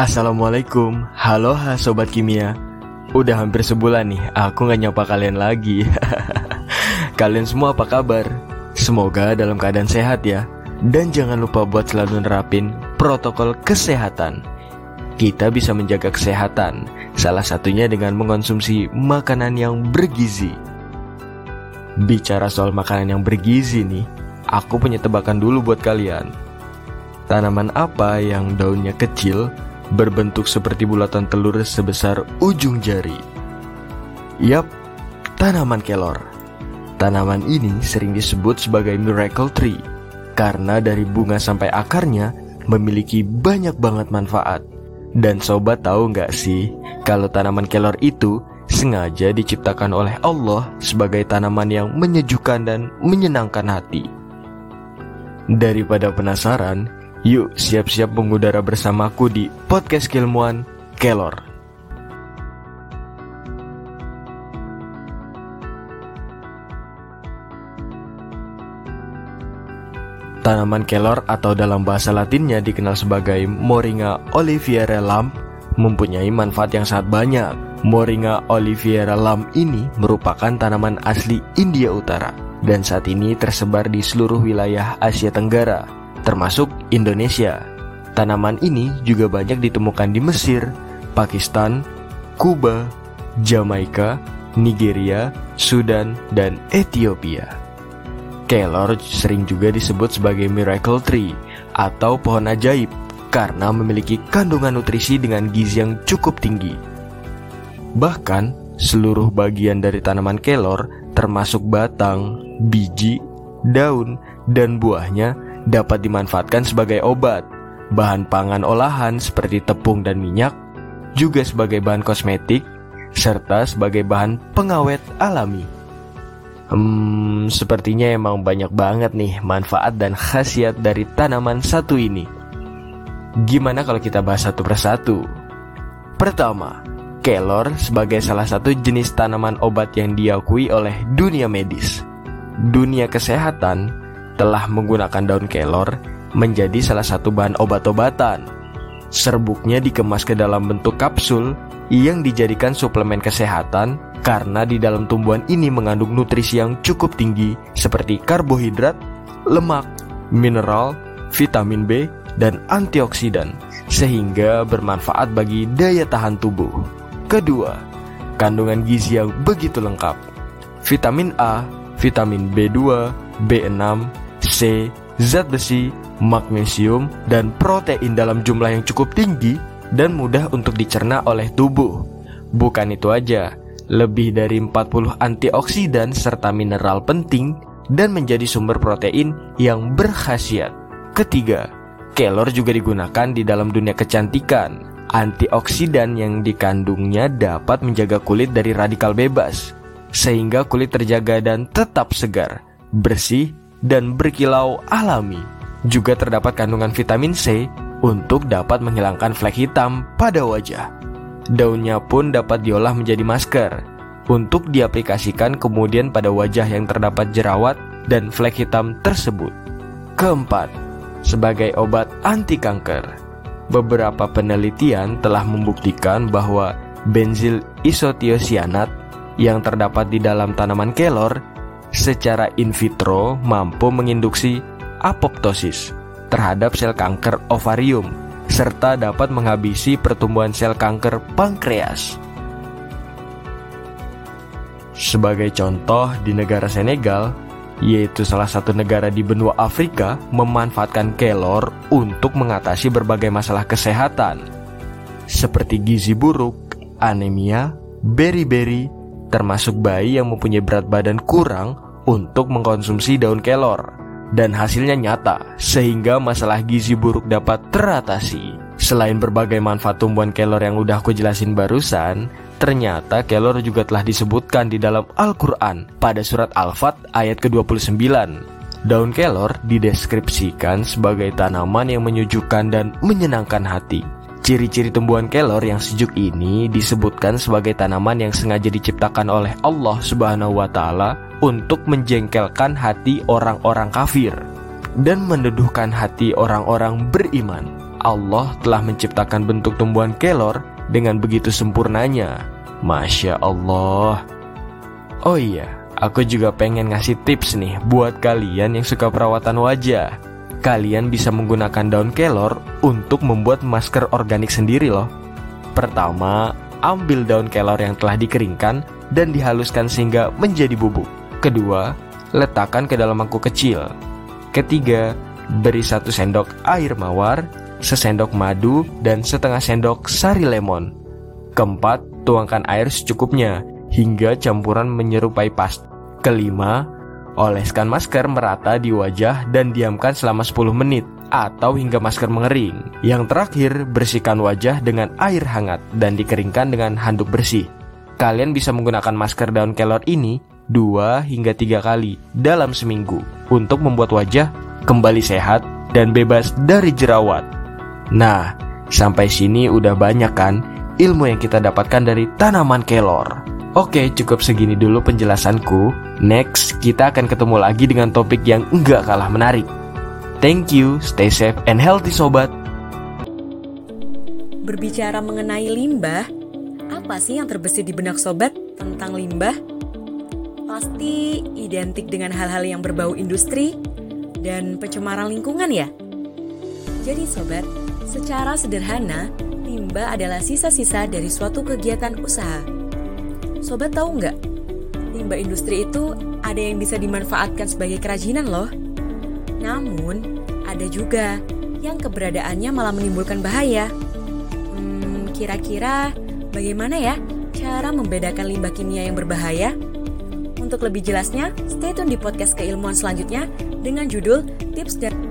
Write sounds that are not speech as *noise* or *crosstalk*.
Assalamualaikum, halo ha Sobat Kimia. Udah hampir sebulan nih, aku gak nyapa kalian lagi. *laughs* Kalian semua apa kabar? Semoga dalam keadaan sehat ya. Dan jangan lupa buat selalu nerapin protokol kesehatan. Kita bisa menjaga kesehatan Salah satunya dengan mengonsumsi makanan yang bergizi. Bicara soal makanan yang bergizi nih Aku punya tebakan dulu buat kalian. Tanaman apa yang daunnya kecil berbentuk seperti bulatan telur sebesar ujung jari. Yap, tanaman kelor. Tanaman ini sering disebut sebagai miracle tree karena dari bunga sampai akarnya memiliki banyak banget manfaat. Dan sobat tahu nggak sih kalau tanaman kelor itu sengaja diciptakan oleh Allah sebagai tanaman yang menyejukkan dan menyenangkan hati. Daripada penasaran, Yuk siap-siap mengudara bersamaku di podcast Kilmuan Kelor. Tanaman kelor atau dalam bahasa latinnya dikenal sebagai Moringa oliviera lamp mempunyai manfaat yang sangat banyak. Moringa oliviera lamp ini merupakan tanaman asli India Utara dan saat ini tersebar di seluruh wilayah Asia Tenggara termasuk Indonesia. Tanaman ini juga banyak ditemukan di Mesir, Pakistan, Kuba, Jamaika, Nigeria, Sudan, dan Ethiopia. Kelor sering juga disebut sebagai miracle tree atau pohon ajaib karena memiliki kandungan nutrisi dengan gizi yang cukup tinggi. Bahkan, seluruh bagian dari tanaman kelor termasuk batang, biji, daun, dan buahnya dapat dimanfaatkan sebagai obat, bahan pangan olahan seperti tepung dan minyak, juga sebagai bahan kosmetik, serta sebagai bahan pengawet alami. Hmm, sepertinya emang banyak banget nih manfaat dan khasiat dari tanaman satu ini. Gimana kalau kita bahas satu persatu? Pertama, kelor sebagai salah satu jenis tanaman obat yang diakui oleh dunia medis. Dunia kesehatan telah menggunakan daun kelor menjadi salah satu bahan obat-obatan. Serbuknya dikemas ke dalam bentuk kapsul yang dijadikan suplemen kesehatan karena di dalam tumbuhan ini mengandung nutrisi yang cukup tinggi seperti karbohidrat, lemak, mineral, vitamin B, dan antioksidan sehingga bermanfaat bagi daya tahan tubuh. Kedua, kandungan gizi yang begitu lengkap. Vitamin A, vitamin B2, B6, Zat besi, magnesium, dan protein dalam jumlah yang cukup tinggi dan mudah untuk dicerna oleh tubuh. Bukan itu aja, lebih dari 40 antioksidan serta mineral penting dan menjadi sumber protein yang berkhasiat. Ketiga, kelor juga digunakan di dalam dunia kecantikan. Antioksidan yang dikandungnya dapat menjaga kulit dari radikal bebas, sehingga kulit terjaga dan tetap segar, bersih, dan berkilau alami. Juga terdapat kandungan vitamin C untuk dapat menghilangkan flek hitam pada wajah. Daunnya pun dapat diolah menjadi masker untuk diaplikasikan kemudian pada wajah yang terdapat jerawat dan flek hitam tersebut. Keempat, sebagai obat anti kanker. Beberapa penelitian telah membuktikan bahwa benzil isotiosianat yang terdapat di dalam tanaman kelor secara in vitro mampu menginduksi apoptosis terhadap sel kanker ovarium serta dapat menghabisi pertumbuhan sel kanker pankreas. Sebagai contoh di negara Senegal, yaitu salah satu negara di benua Afrika, memanfaatkan kelor untuk mengatasi berbagai masalah kesehatan, seperti gizi buruk, anemia, beri-beri, termasuk bayi yang mempunyai berat badan kurang untuk mengkonsumsi daun kelor. Dan hasilnya nyata, sehingga masalah gizi buruk dapat teratasi. Selain berbagai manfaat tumbuhan kelor yang udah aku jelasin barusan, ternyata kelor juga telah disebutkan di dalam Al-Quran pada surat Al-Fat ayat ke-29. Daun kelor dideskripsikan sebagai tanaman yang menyejukkan dan menyenangkan hati. Ciri-ciri tumbuhan kelor yang sejuk ini disebutkan sebagai tanaman yang sengaja diciptakan oleh Allah Subhanahu wa taala untuk menjengkelkan hati orang-orang kafir dan mendeduhkan hati orang-orang beriman. Allah telah menciptakan bentuk tumbuhan kelor dengan begitu sempurnanya. Masya Allah. Oh iya, aku juga pengen ngasih tips nih buat kalian yang suka perawatan wajah. Kalian bisa menggunakan daun kelor untuk membuat masker organik sendiri loh. Pertama, ambil daun kelor yang telah dikeringkan dan dihaluskan sehingga menjadi bubuk. Kedua, letakkan ke dalam mangkuk kecil. Ketiga, beri satu sendok air mawar, sesendok madu, dan setengah sendok sari lemon. Keempat, tuangkan air secukupnya hingga campuran menyerupai pasta. Kelima, oleskan masker merata di wajah dan diamkan selama 10 menit atau hingga masker mengering. Yang terakhir, bersihkan wajah dengan air hangat dan dikeringkan dengan handuk bersih. Kalian bisa menggunakan masker daun kelor ini dua hingga tiga kali dalam seminggu untuk membuat wajah kembali sehat dan bebas dari jerawat. Nah, sampai sini udah banyak kan ilmu yang kita dapatkan dari tanaman kelor. Oke, cukup segini dulu penjelasanku. Next, kita akan ketemu lagi dengan topik yang enggak kalah menarik. Thank you, stay safe and healthy sobat. Berbicara mengenai limbah, apa sih yang terbesit di benak sobat tentang limbah? Pasti identik dengan hal-hal yang berbau industri dan pencemaran lingkungan ya? Jadi sobat, secara sederhana, limbah adalah sisa-sisa dari suatu kegiatan usaha Sobat tahu nggak? Limbah industri itu ada yang bisa dimanfaatkan sebagai kerajinan loh. Namun, ada juga yang keberadaannya malah menimbulkan bahaya. Hmm, kira-kira bagaimana ya cara membedakan limbah kimia yang berbahaya? Untuk lebih jelasnya, stay tune di podcast keilmuan selanjutnya dengan judul Tips dan